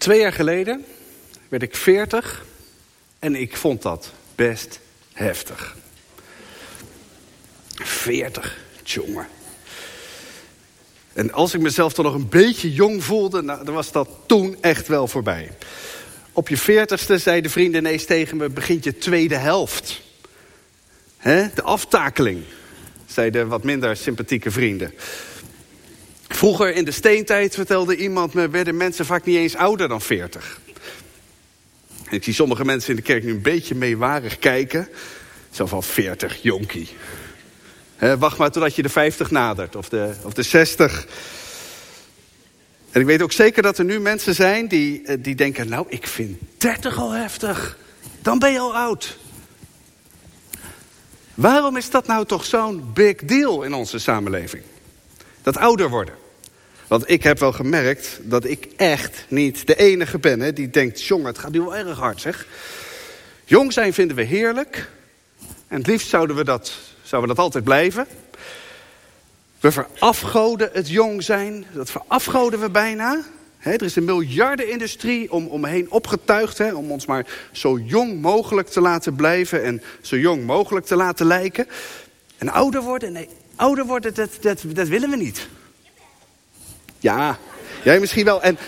Twee jaar geleden werd ik 40 en ik vond dat best heftig. 40, jongen. En als ik mezelf dan nog een beetje jong voelde, nou, dan was dat toen echt wel voorbij. Op je veertigste zei de vriend ineens tegen me, begint je tweede helft. He? De aftakeling, zeiden wat minder sympathieke vrienden. Vroeger in de steentijd vertelde iemand me, werden mensen vaak niet eens ouder dan 40. ik zie sommige mensen in de kerk nu een beetje meewarig kijken. Zo van 40, jonkie. wacht maar totdat je de 50 nadert, of de, of de 60. En ik weet ook zeker dat er nu mensen zijn die, eh, die denken... nou, ik vind 30 al heftig. Dan ben je al oud. Waarom is dat nou toch zo'n big deal in onze samenleving? Dat ouder worden. Want ik heb wel gemerkt dat ik echt niet de enige ben... Hè, die denkt, jongen, het gaat nu wel erg hard, zeg. Jong zijn vinden we heerlijk. En het liefst zouden we dat, zouden we dat altijd blijven. We verafgoden het jong zijn. Dat verafgoden we bijna. er is een miljardenindustrie om, omheen opgetuigd... om ons maar zo jong mogelijk te laten blijven... en zo jong mogelijk te laten lijken. En ouder worden, nee, ouder worden, dat, dat, dat willen we niet. Ja, jij misschien wel. En,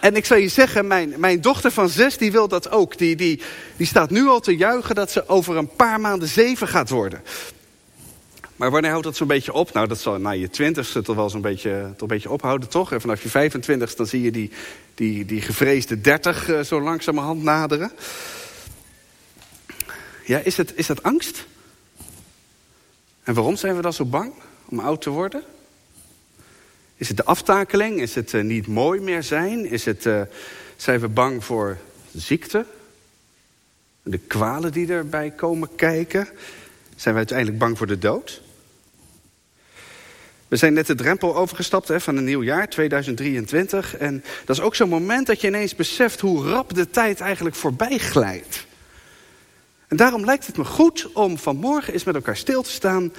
en ik zal je zeggen, mijn, mijn dochter van zes, die wil dat ook. Die, die, die staat nu al te juichen dat ze over een paar maanden zeven gaat worden. Maar wanneer houdt dat zo'n beetje op? Nou, dat zal na je twintigste toch wel zo'n beetje, toch een beetje ophouden, toch? En vanaf je 25 dan zie je die, die, die gevreesde dertig uh, zo langzamerhand naderen. Ja, is, het, is dat angst? En waarom zijn we dan zo bang om oud te worden? Is het de aftakeling? Is het uh, niet mooi meer zijn? Is het, uh, zijn we bang voor ziekte? De kwalen die erbij komen kijken? Zijn we uiteindelijk bang voor de dood? We zijn net de drempel overgestapt hè, van een nieuw jaar, 2023. En dat is ook zo'n moment dat je ineens beseft hoe rap de tijd eigenlijk voorbij glijdt. En daarom lijkt het me goed om vanmorgen eens met elkaar stil te staan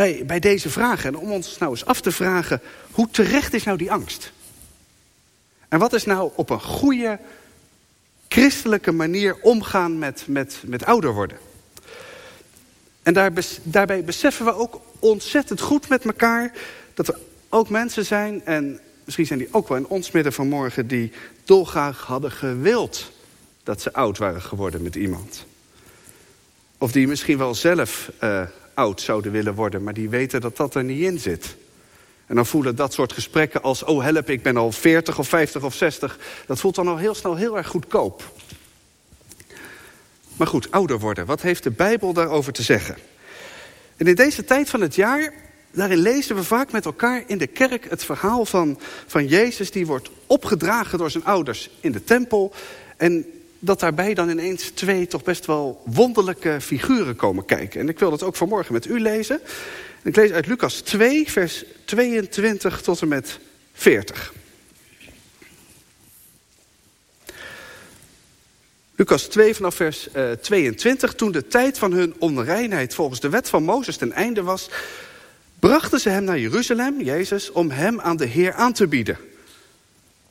bij, bij deze vragen. En om ons nou eens af te vragen, hoe terecht is nou die angst? En wat is nou op een goede, christelijke manier omgaan met, met, met ouder worden? En daar, daarbij beseffen we ook ontzettend goed met elkaar... dat er ook mensen zijn, en misschien zijn die ook wel in ons midden vanmorgen... die dolgraag hadden gewild dat ze oud waren geworden met iemand. Of die misschien wel zelf uh, oud zouden willen worden... maar die weten dat dat er niet in zit. En dan voelen dat soort gesprekken als... oh help, ik ben al 40 of 50 of 60... dat voelt dan al heel snel heel erg goedkoop. Maar goed, ouder worden. Wat heeft de Bijbel daarover te zeggen? En in deze tijd van het jaar, daarin lezen we vaak met elkaar in de kerk het verhaal van, van Jezus. Die wordt opgedragen door zijn ouders in de tempel. En dat daarbij dan ineens twee toch best wel wonderlijke figuren komen kijken. En ik wil dat ook vanmorgen met u lezen. Ik lees uit Lucas 2, vers 22 tot en met 40. Lucas 2 vanaf vers uh, eh, 22. Toen de tijd van hun onreinheid volgens de wet van Mozes ten einde was... brachten ze hem naar Jeruzalem, Jezus, om hem aan de Heer aan te bieden.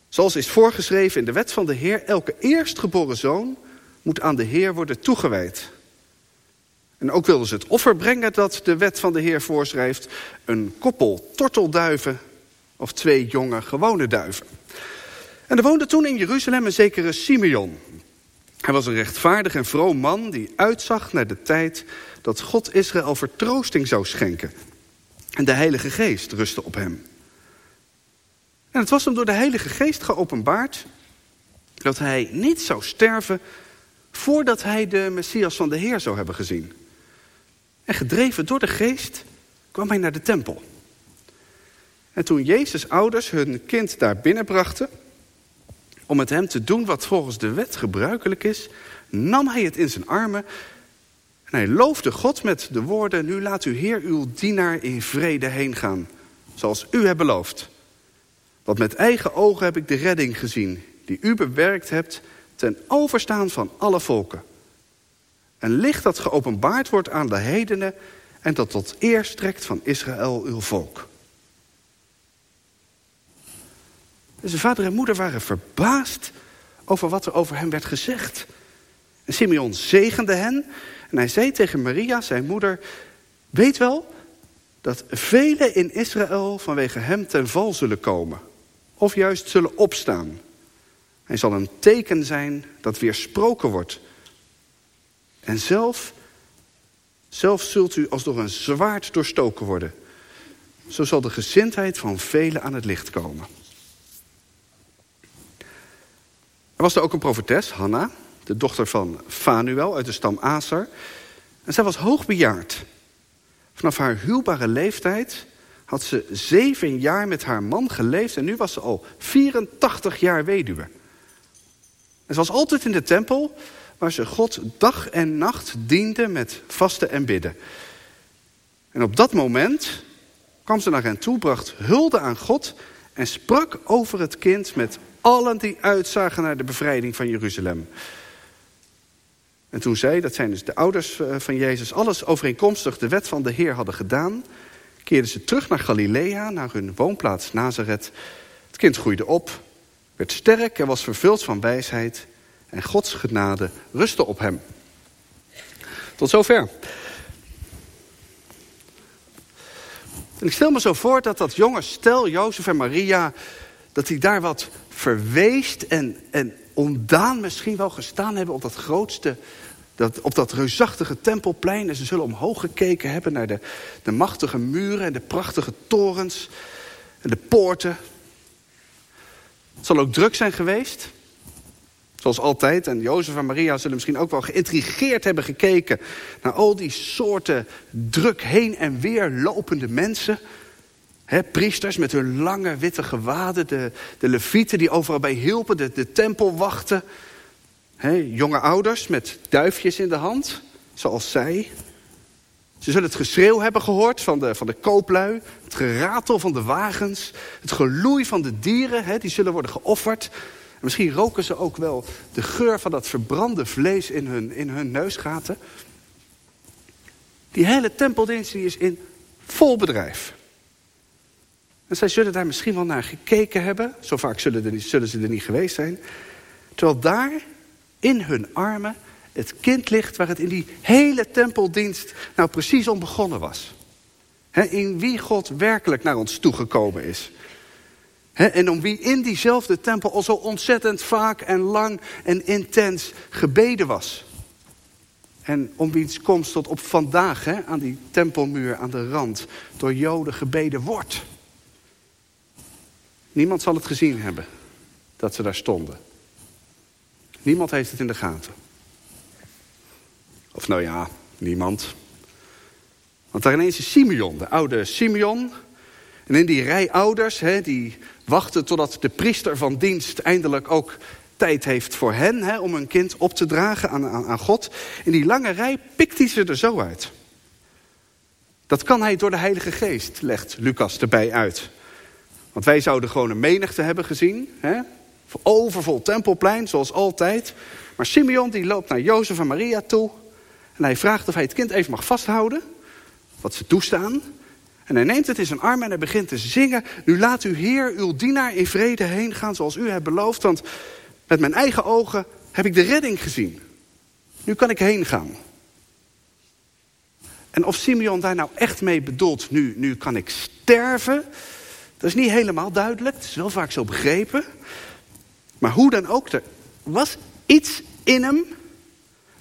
Zoals is voorgeschreven in de wet van de Heer... elke eerstgeboren zoon moet aan de Heer worden toegewijd. En ook wilden ze het offer brengen dat de wet van de Heer voorschrijft... een koppel tortelduiven of twee jonge gewone duiven. En er woonde toen in Jeruzalem een zekere Simeon... Hij was een rechtvaardig en vroom man die uitzag naar de tijd dat God Israël vertroosting zou schenken. En de Heilige Geest rustte op hem. En het was hem door de Heilige Geest geopenbaard dat hij niet zou sterven voordat hij de Messias van de Heer zou hebben gezien. En gedreven door de Geest kwam hij naar de tempel. En toen Jezus' ouders hun kind daar binnenbrachten, om met hem te doen wat volgens de wet gebruikelijk is, nam hij het in zijn armen en hij loofde God met de woorden, nu laat uw Heer uw dienaar in vrede heen gaan, zoals u hebt beloofd. Want met eigen ogen heb ik de redding gezien, die u bewerkt hebt ten overstaan van alle volken. Een licht dat geopenbaard wordt aan de hedenen en dat tot eer strekt van Israël uw volk. Zijn vader en moeder waren verbaasd over wat er over hem werd gezegd. En Simeon zegende hen en hij zei tegen Maria, zijn moeder... Weet wel dat velen in Israël vanwege hem ten val zullen komen. Of juist zullen opstaan. Hij zal een teken zijn dat weersproken wordt. En zelf, zelf zult u als door een zwaard doorstoken worden. Zo zal de gezindheid van velen aan het licht komen. Er was er ook een profetes, Hanna, de dochter van Fanuel uit de stam Aser. En zij was hoogbejaard. Vanaf haar huwbare leeftijd had ze zeven jaar met haar man geleefd en nu was ze al 84 jaar weduwe. En ze was altijd in de tempel waar ze God dag en nacht diende met vasten en bidden. En op dat moment kwam ze naar hen toe, bracht hulde aan God en sprak over het kind met allen die uitzagen naar de bevrijding van Jeruzalem. En toen zij, dat zijn dus de ouders eh, van Jezus, alles overeenkomstig de wet van de Heer hadden gedaan, keerden ze terug naar Galilea, naar hun woonplaats Nazareth. Het kind groeide op, werd sterk en was vervuld van wijsheid. En Gods genade rustte op hem. Tot zover. En ik stel me zo voor dat dat jonge stel, Jozef en Maria, dat die daar wat verweest en, en ondaan misschien wel gestaan hebben op dat grootste, dat, op dat reusachtige tempelplein. En ze zullen omhoog gekeken hebben naar de, de machtige muren en de prachtige torens en de poorten. Het zal ook druk zijn geweest. Zoals altijd. En Jozef en Maria zullen misschien ook wel geïntrigeerd hebben gekeken... naar al die soorten druk heen en weer lopende mensen. He, priesters met hun lange witte gewaden. De, de levieten die overal bij hielpen. De, de tempelwachten. Jonge ouders met duifjes in de hand. Zoals zij. Ze zullen het geschreeuw hebben gehoord van de, van de kooplui. Het geratel van de wagens. Het geloei van de dieren. Die zullen worden geofferd misschien roken ze ook wel de geur van dat verbrande vlees in hun, in hun neusgaten. Die hele tempeldienst die is in vol bedrijf. En zij zullen daar misschien wel naar gekeken hebben. Zo vaak zullen, zullen ze er niet geweest zijn. Terwijl daar in hun armen het kind ligt waar het in die hele tempeldienst nou precies om begonnen was. in wie God werkelijk naar ons toegekomen is en om wie in diezelfde tempel al zo ontzettend vaak en lang en intens gebeden was. En om wiens komst tot op vandaag aan die tempelmuur aan de rand door Joden gebeden wordt. Niemand zal het gezien hebben dat ze daar stonden. Niemand heeft het in de gaten. Of nou ja, niemand. Want daar ineens is Simeon, de oude Simeon. En in die rij ouders, die wachten totdat de priester van dienst eindelijk ook tijd heeft voor hen... Hè, om een kind op te dragen aan, aan, aan God. In die lange rij pikt hij ze er zo uit. Dat kan hij door de Heilige Geest, legt Lucas erbij uit. Want wij zouden gewoon een menigte hebben gezien. Hè? Overvol tempelplein, zoals altijd. Maar Simeon die loopt naar Jozef en Maria toe. En hij vraagt of hij het kind even mag vasthouden. Wat ze toestaan. En hij neemt het in zijn arm en hij begint te zingen. Nu laat uw Heer, uw dienaar in vrede heen gaan zoals u hebt beloofd. Want met mijn eigen ogen heb ik de redding gezien. Nu kan ik heen gaan. En of Simeon daar nou echt mee bedoelt, nu, nu kan ik sterven. Dat is niet helemaal duidelijk. Het is wel vaak zo begrepen. Maar hoe dan ook, er was iets in hem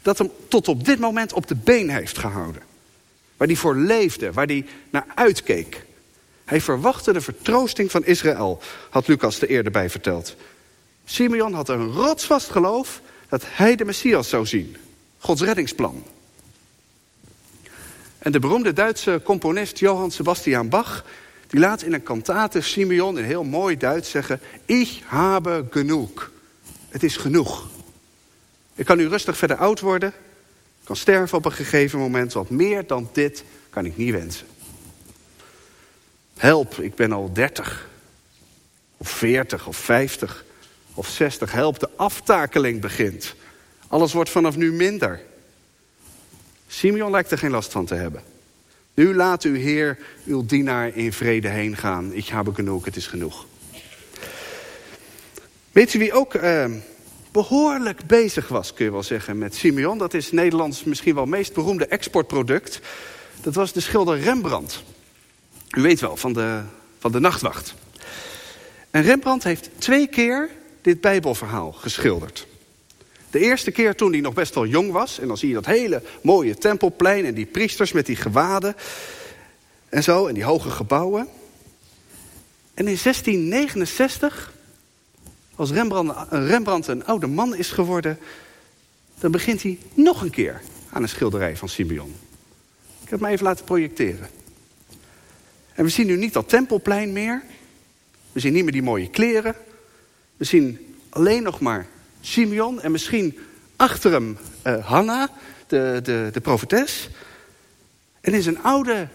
dat hem tot op dit moment op de been heeft gehouden. Waar hij voor leefde, waar hij naar uitkeek. Hij verwachtte de vertroosting van Israël, had Lucas er eerder bij verteld. Simeon had een rotsvast geloof dat hij de Messias zou zien. Gods reddingsplan. En de beroemde Duitse componist Johann Sebastian Bach... die laat in een kantate Simeon in heel mooi Duits zeggen... Ich habe genoeg. Het is genoeg. Ik kan nu rustig verder oud worden kan sterven op een gegeven moment, want meer dan dit kan ik niet wensen. Help, ik ben al 30, of 40, of 50, of 60. Help, de aftakeling begint. Alles wordt vanaf nu minder. Simeon lijkt er geen last van te hebben. Nu laat uw Heer uw dienaar in vrede heen gaan. Ik heb genoeg, het is genoeg. Weet u wie ook uh, behoorlijk bezig was, kun je wel zeggen, met Simeon? Dat is Nederlands misschien wel meest beroemde exportproduct. Dat was de schilder Rembrandt. U weet wel, van de, van de nachtwacht. En Rembrandt heeft twee keer dit Bijbelverhaal geschilderd. De eerste keer toen hij nog best wel jong was. En dan zie je dat hele mooie tempelplein en die priesters met die gewaden. En zo, en die hoge gebouwen. En in 1669, als Rembrandt, Rembrandt een oude man is geworden... dan begint hij nog een keer aan een schilderij van Simeon. Ik heb hem even laten projecteren. En we zien nu niet dat tempelplein meer. We zien niet meer die mooie kleren. We zien alleen nog maar Simeon en misschien achter hem uh, Hanna, de, de, de profetes. En in zijn oude,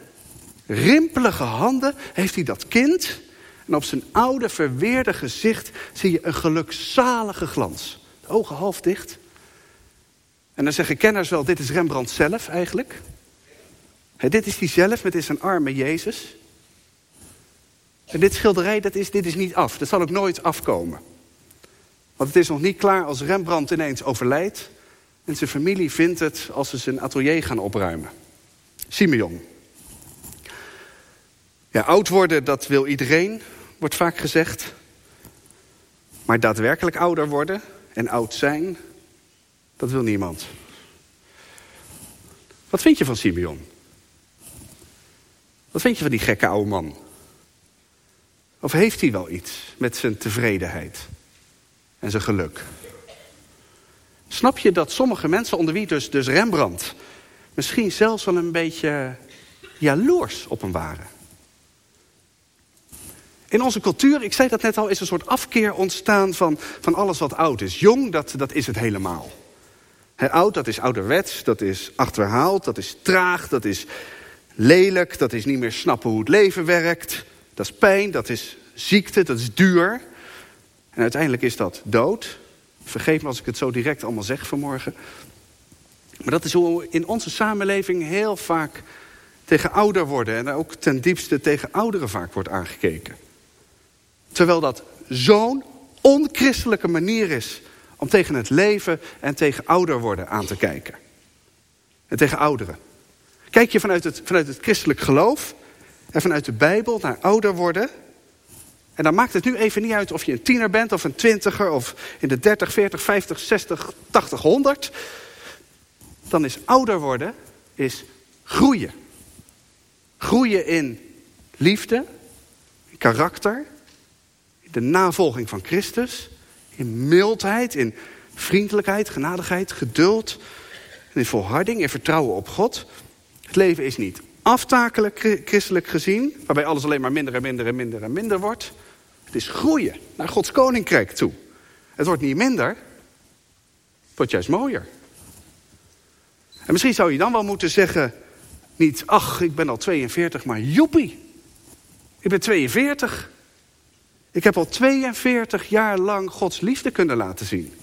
rimpelige handen heeft hij dat kind. En op zijn oude, verweerde gezicht zie je een gelukzalige glans. De ogen half dicht. En dan zeggen kenners wel, dit is Rembrandt zelf eigenlijk. dit is hij zelf met zijn arme Jezus. En dit schilderij, dat is, dit is niet af. Dat zal ook nooit afkomen. Want het is nog niet klaar als Rembrandt ineens overlijdt. En zijn familie vindt het als ze zijn atelier gaan opruimen. Simeon. Ja, oud worden, dat wil iedereen, wordt vaak gezegd. Maar daadwerkelijk ouder worden en oud zijn, dat wil niemand. Wat vind je van Simeon? Wat vind je van die gekke oude man? Of heeft hij wel iets met zijn tevredenheid en zijn geluk? Snap je dat sommige mensen, onder wie dus, dus Rembrandt... misschien zelfs wel een beetje jaloers op hem waren? In onze cultuur, ik zei dat net al, is een soort afkeer ontstaan van, van alles wat oud is. Jong, dat, dat is het helemaal. He, oud, dat is ouderwets, dat is achterhaald, dat is traag, dat is lelijk... dat is niet meer snappen hoe het leven werkt... Dat is pijn, dat is ziekte, dat is duur. En uiteindelijk is dat dood. Vergeef me als ik het zo direct allemaal zeg vanmorgen. Maar dat is hoe in onze samenleving heel vaak tegen ouder worden... en ook ten diepste tegen ouderen vaak wordt aangekeken. Terwijl dat zo'n onchristelijke manier is... om tegen het leven en tegen ouder worden aan te kijken. En tegen ouderen. Kijk je vanuit het, vanuit het christelijk geloof en vanuit de Bijbel naar ouder worden. En dan maakt het nu even niet uit of je een tiener bent of een twintiger of in de 30, 40, 50, 60, 80, 100. Dan is ouder worden, is groeien. Groeien in liefde, in karakter, in de navolging van Christus, in mildheid, in vriendelijkheid, genadigheid, geduld, in volharding, in vertrouwen op God. Het leven is niet aftakelijk christelijk gezien, waarbij alles alleen maar minder en minder en minder en minder wordt. Het is groeien naar Gods koninkrijk toe. Het wordt niet minder, het wordt juist mooier. En misschien zou je dan wel moeten zeggen, niet ach, ik ben al 42, maar joepie. Ik ben 42. Ik heb al 42 jaar lang Gods liefde kunnen laten zien.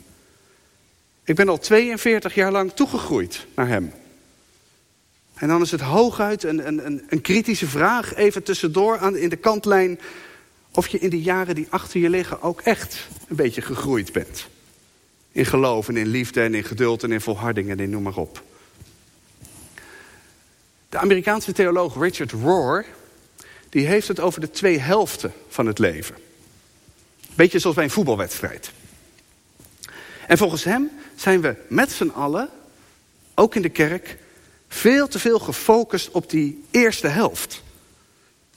Ik ben al 42 jaar lang toegegroeid naar hem. En dan is het hooguit een, een, een kritische vraag, even tussendoor aan, in de kantlijn... of je in de jaren die achter je liggen ook echt een beetje gegroeid bent. In geloof en in liefde en in geduld en in volharding en in noem maar op. De Amerikaanse theoloog Richard Rohr... die heeft het over de twee helften van het leven. Beetje zoals bij een voetbalwedstrijd. En volgens hem zijn we met z'n allen, ook in de kerk veel te veel gefocust op die eerste helft.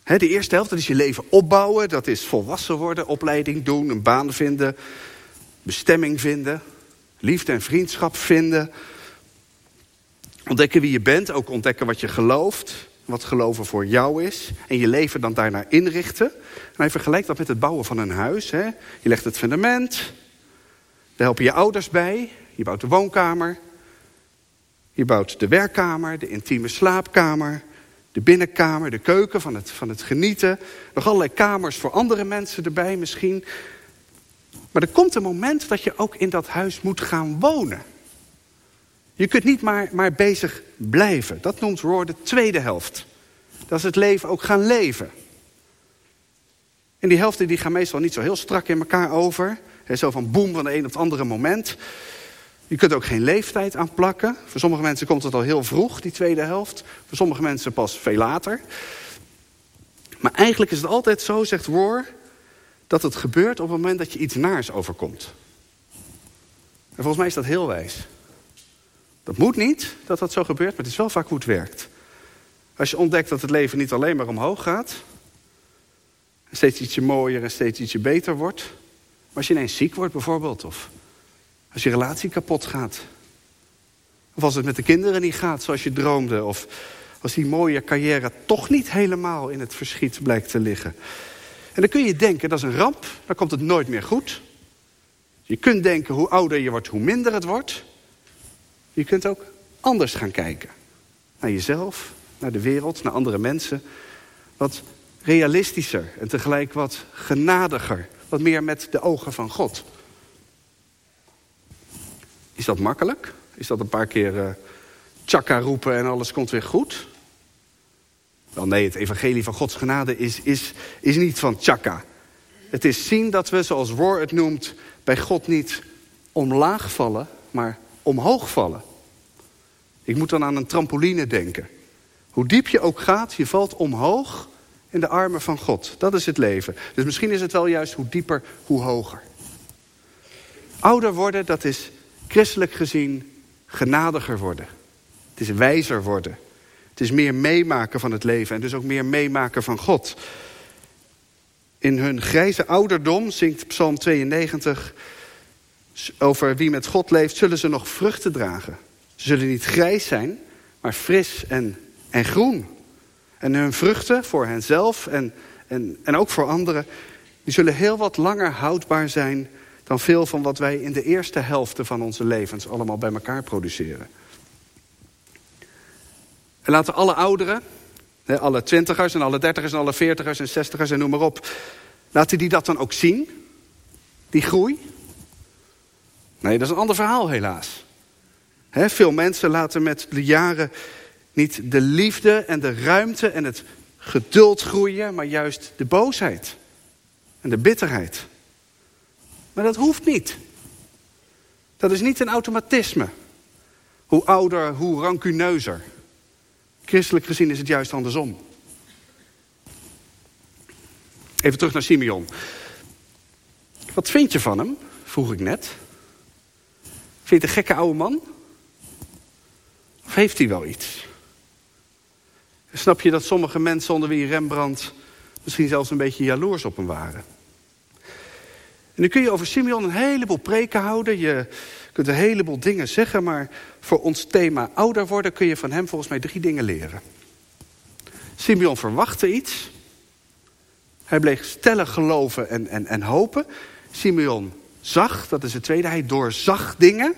He, de eerste helft, dat is je leven opbouwen. Dat is volwassen worden, opleiding doen, een baan vinden. Bestemming vinden. Liefde en vriendschap vinden. Ontdekken wie je bent, ook ontdekken wat je gelooft. Wat geloven voor jou is. En je leven dan daarna inrichten. En hij vergelijkt dat met het bouwen van een huis. Je legt het fundament. Daar helpen je ouders bij. Je bouwt de woonkamer. Je bouwt de werkkamer, de intieme slaapkamer, de binnenkamer, de keuken van het, van het genieten. Nog allerlei kamers voor andere mensen erbij misschien. Maar er komt een moment dat je ook in dat huis moet gaan wonen. Je kunt niet maar, maar bezig blijven. Dat noemt Roar de tweede helft. Dat is het leven ook gaan leven. En die helften die gaan meestal niet zo heel strak in elkaar over. zo van boem van de een op het andere moment. Je kunt ook geen leeftijd aan plakken. Voor sommige mensen komt het al heel vroeg, die tweede helft. Voor sommige mensen pas veel later. Maar eigenlijk is het altijd zo, zegt Roar, dat het gebeurt op het moment dat je iets naars overkomt. En volgens mij is dat heel wijs. Dat moet niet dat dat zo gebeurt, maar het is wel vaak hoe het werkt. Als je ontdekt dat het leven niet alleen maar omhoog gaat, steeds ietsje mooier en steeds ietsje beter wordt. Maar als je ineens ziek wordt bijvoorbeeld, of als je relatie kapot gaat. Of als het met de kinderen niet gaat zoals je droomde. Of als die mooie carrière toch niet helemaal in het verschiet blijkt te liggen. En dan kun je denken, dat is een ramp, dan komt het nooit meer goed. Je kunt denken, hoe ouder je wordt, hoe minder het wordt. Je kunt ook anders gaan kijken. Naar jezelf, naar de wereld, naar andere mensen. Wat realistischer en tegelijk wat genadiger. Wat meer met de ogen van God. Is dat makkelijk? Is dat een paar keer uh, tjaka roepen en alles komt weer goed? Wel nee, het evangelie van Gods genade is, is, is niet van tjaka. Het is zien dat we, zoals Roar het noemt, bij God niet omlaag vallen, maar omhoog vallen. Ik moet dan aan een trampoline denken. Hoe diep je ook gaat, je valt omhoog in de armen van God. Dat is het leven. Dus misschien is het wel juist hoe dieper, hoe hoger. Ouder worden, dat is christelijk gezien genadiger worden. Het is wijzer worden. Het is meer meemaken van het leven en dus ook meer meemaken van God. In hun grijze ouderdom zingt Psalm 92 over wie met God leeft, zullen ze nog vruchten dragen. Ze zullen niet grijs zijn, maar fris en, en groen. En hun vruchten voor henzelf en, en, en ook voor anderen... die zullen heel wat langer houdbaar zijn... dan veel van wat wij in de eerste helft van onze levens... allemaal bij elkaar produceren. En laten alle ouderen, alle twintigers en alle dertigers en alle veertigers en zestigers en noem maar op... laten die dat dan ook zien, die groei? Nee, dat is een ander verhaal helaas. veel mensen laten met de jaren niet de liefde en de ruimte en het geduld groeien, maar juist de boosheid en de bitterheid. Maar dat hoeft niet. Dat is niet een automatisme. Hoe ouder, hoe rancuneuzer. Christelijk gezien is het juist andersom. Even terug naar Simeon. Wat vind je van hem? Vroeg ik net. Vind je een gekke oude man? Of heeft hij wel iets? Snap je dat sommige mensen onder wie Rembrandt misschien zelfs een beetje jaloers op hem waren? En dan kun je over Simeon een heleboel preken houden. Je kunt een heleboel dingen zeggen. Maar voor ons thema ouder worden kun je van hem volgens mij drie dingen leren. Simeon verwachtte iets. Hij bleef stellig geloven en, en, en hopen. Simeon zag, dat is het tweede. Hij doorzag dingen.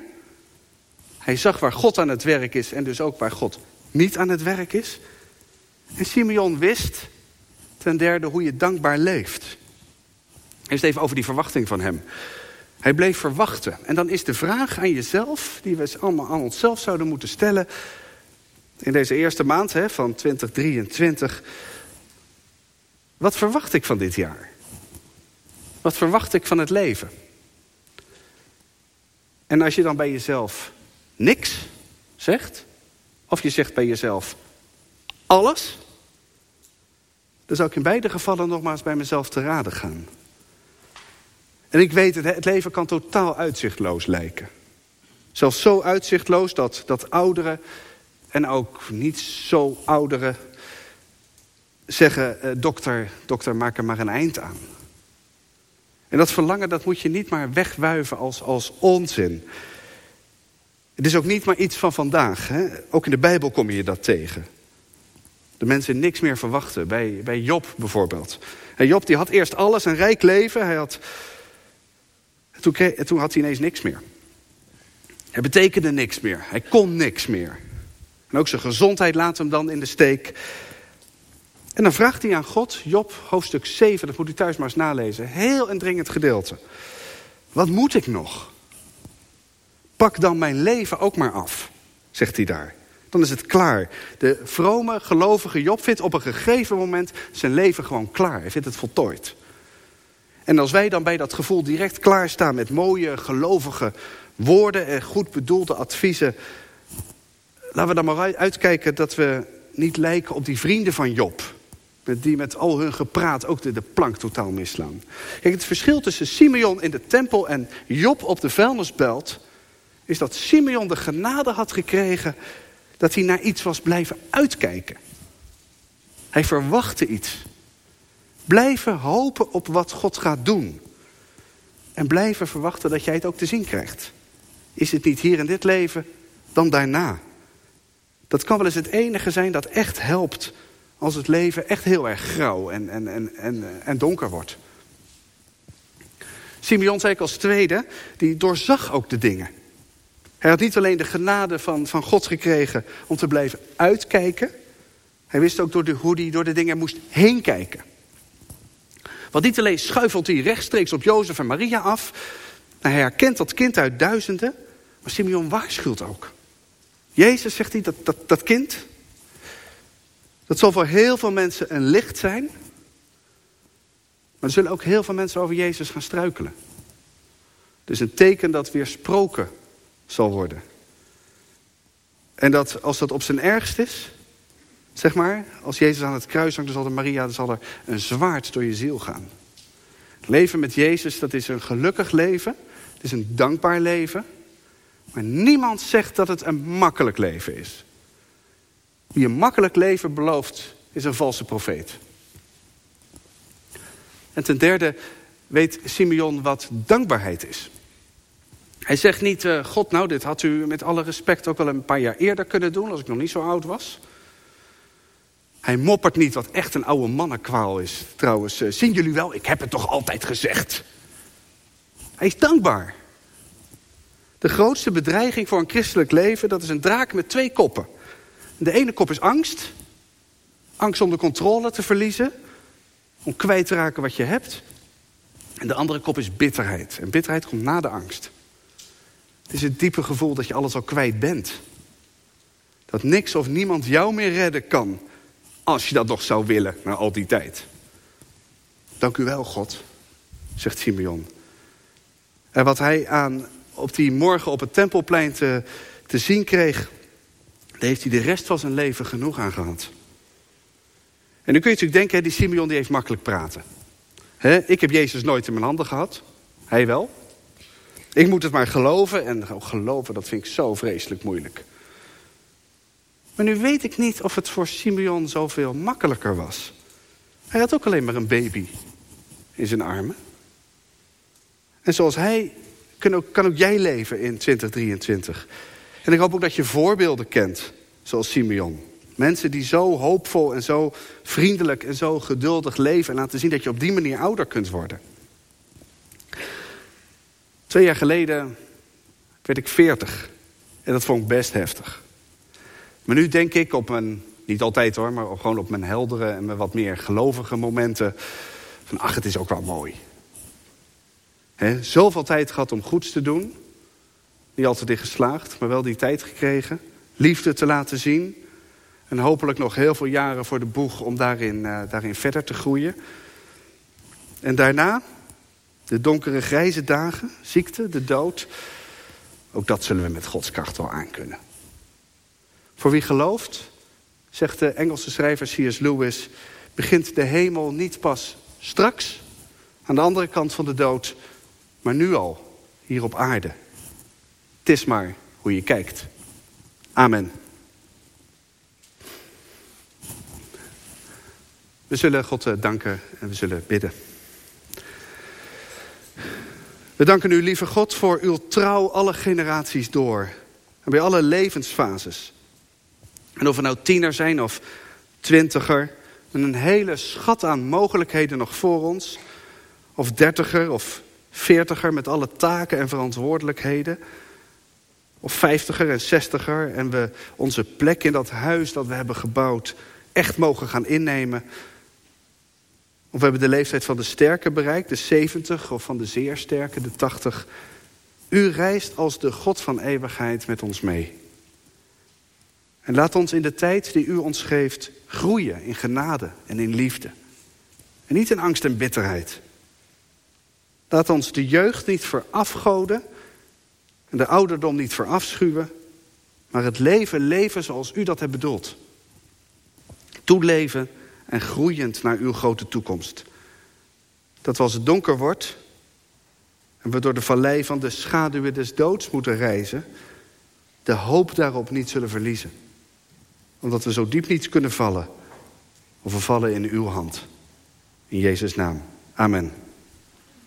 Hij zag waar God aan het werk is en dus ook waar God niet aan het werk is. En Simeon wist ten derde hoe je dankbaar leeft. Eerst even over die verwachting van hem. Hij bleef verwachten. En dan is de vraag aan jezelf, die we allemaal aan onszelf zouden moeten stellen... in deze eerste maand hè, van 2023... Wat verwacht ik van dit jaar? Wat verwacht ik van het leven? En als je dan bij jezelf niks zegt... of je zegt bij jezelf alles... dan zou ik in beide gevallen nogmaals bij mezelf te raden gaan. En ik weet het, het leven kan totaal uitzichtloos lijken. Zelfs zo uitzichtloos dat, dat ouderen en ook niet zo ouderen zeggen... Eh, dokter, dokter, maak er maar een eind aan. En dat verlangen dat moet je niet maar wegwuiven als, als onzin. Het is ook niet maar iets van vandaag. Hè? Ook in de Bijbel kom je dat tegen. De mensen niks meer verwachten. Bij, bij Job bijvoorbeeld. En Job die had eerst alles, een rijk leven. Hij had, toen, had hij ineens niks meer. Hij betekende niks meer. Hij kon niks meer. En ook zijn gezondheid laat hem dan in de steek. En dan vraagt hij aan God, Job, hoofdstuk 7, dat moet u thuis maar eens nalezen. Heel een dringend gedeelte. Wat moet ik nog? Pak dan mijn leven ook maar af, zegt hij daar dan is het klaar. De vrome, gelovige Job vindt op een gegeven moment zijn leven gewoon klaar. Hij vindt het voltooid. En als wij dan bij dat gevoel direct klaarstaan met mooie, gelovige woorden en goed bedoelde adviezen. Laten we dan maar uitkijken dat we niet lijken op die vrienden van Job. Die met al hun gepraat ook de, plank totaal misslaan. Kijk, het verschil tussen Simeon in de tempel en Job op de vuilnisbelt... is dat Simeon de genade had gekregen dat hij naar iets was blijven uitkijken. Hij verwachtte iets. Blijven hopen op wat God gaat doen. En blijven verwachten dat jij het ook te zien krijgt. Is het niet hier in dit leven, dan daarna. Dat kan wel eens het enige zijn dat echt helpt als het leven echt heel erg grauw en, en, en, en, en donker wordt. Simeon zei ik als tweede, die doorzag ook de dingen. Hij had niet alleen de genade van, van God gekregen om te blijven uitkijken. Hij wist ook door de, hoe hij door de dingen moest heen kijken. Want niet alleen schuifelt hij rechtstreeks op Jozef en Maria af. Hij herkent dat kind uit duizenden. Maar Simeon waarschuwt ook. Jezus, zegt hij, dat, dat, dat kind... dat zal voor heel veel mensen een licht zijn. Maar er zullen ook heel veel mensen over Jezus gaan struikelen. Dus een teken dat weer sproken zal worden. En dat als dat op zijn ergst is, zeg maar, als Jezus aan het kruis hangt, dan zal er Maria, dan zal er een zwaard door je ziel gaan. leven met Jezus, dat is een gelukkig leven. Het is een dankbaar leven. Maar niemand zegt dat het een makkelijk leven is. Wie een makkelijk leven belooft, is een valse profeet. En ten derde weet Simeon wat dankbaarheid is. Hij zegt niet, uh, God, nou, dit had u met alle respect ook wel een paar jaar eerder kunnen doen, als ik nog niet zo oud was. Hij moppert niet wat echt een oude mannenkwaal is. Trouwens, uh, zien jullie wel, ik heb het toch altijd gezegd. Hij is dankbaar. De grootste bedreiging voor een christelijk leven, dat is een draak met twee koppen. De ene kop is angst. Angst om de controle te verliezen. Om kwijt te raken wat je hebt. En de andere kop is bitterheid. En bitterheid komt na de angst. Het is het diepe gevoel dat je alles al kwijt bent. Dat niks of niemand jou meer redden kan. Als je dat nog zou willen na al die tijd. Dank u wel, God, zegt Simeon. En wat hij aan, op die morgen op het tempelplein te, te zien kreeg... daar heeft hij de rest van zijn leven genoeg aan gehad. En nu kun je natuurlijk denken, die Simeon die heeft makkelijk praten. ik heb Jezus nooit in mijn handen gehad. Hij wel. Ik moet het maar geloven. En geloven, dat vind ik zo vreselijk moeilijk. Maar nu weet ik niet of het voor Simeon zoveel makkelijker was. Hij had ook alleen maar een baby in zijn armen. En zoals hij kan ook, kan ook jij leven in 2023. En ik hoop ook dat je voorbeelden kent, zoals Simeon. Mensen die zo hoopvol en zo vriendelijk en zo geduldig leven... en laten zien dat je op die manier ouder kunt worden. Twee jaar geleden werd ik veertig. En dat vond ik best heftig. Maar nu denk ik op mijn, niet altijd hoor, maar gewoon op mijn heldere en wat meer gelovige momenten. Van ach, het is ook wel mooi. Zoveel tijd gehad om goeds te doen. Niet altijd in geslaagd, maar wel die tijd gekregen. Liefde te laten zien. En hopelijk nog heel veel jaren voor de boeg om daarin, uh, daarin verder te groeien. En daarna, de donkere grijze dagen, ziekte, de dood. Ook dat zullen we met Gods kracht wel aankunnen. Voor wie gelooft, zegt de Engelse schrijver C.S. Lewis... begint de hemel niet pas straks, aan de andere kant van de dood... maar nu al, hier op aarde. Het is maar hoe je kijkt. Amen. We zullen God eh, danken en we zullen bidden. We danken u, lieve God, voor uw trouw alle generaties door. En bij alle levensfases. En of we nou tiener zijn of twintiger... een hele schat aan mogelijkheden nog voor ons... of dertiger of veertiger met alle taken en verantwoordelijkheden... of vijftiger en zestiger... en we onze plek in dat huis dat we hebben gebouwd... echt mogen gaan innemen... Of we hebben de leeftijd van de sterke bereikt, de 70, of van de zeer sterke, de 80. U reist als de God van eeuwigheid met ons mee. En laat ons in de tijd die u ons geeft groeien in genade en in liefde. En niet in angst en bitterheid. Laat ons de jeugd niet verafgoden en de ouderdom niet verafschuwen, maar het leven leven zoals u dat hebt bedoeld. Toeleven en groeiend naar uw grote toekomst. Dat als het donker wordt en we door de vallei van de schaduwen des doods moeten reizen, de hoop daarop niet zullen verliezen. Omdat we zo diep niet kunnen vallen of we vallen in uw hand. In Jezus' naam. Amen.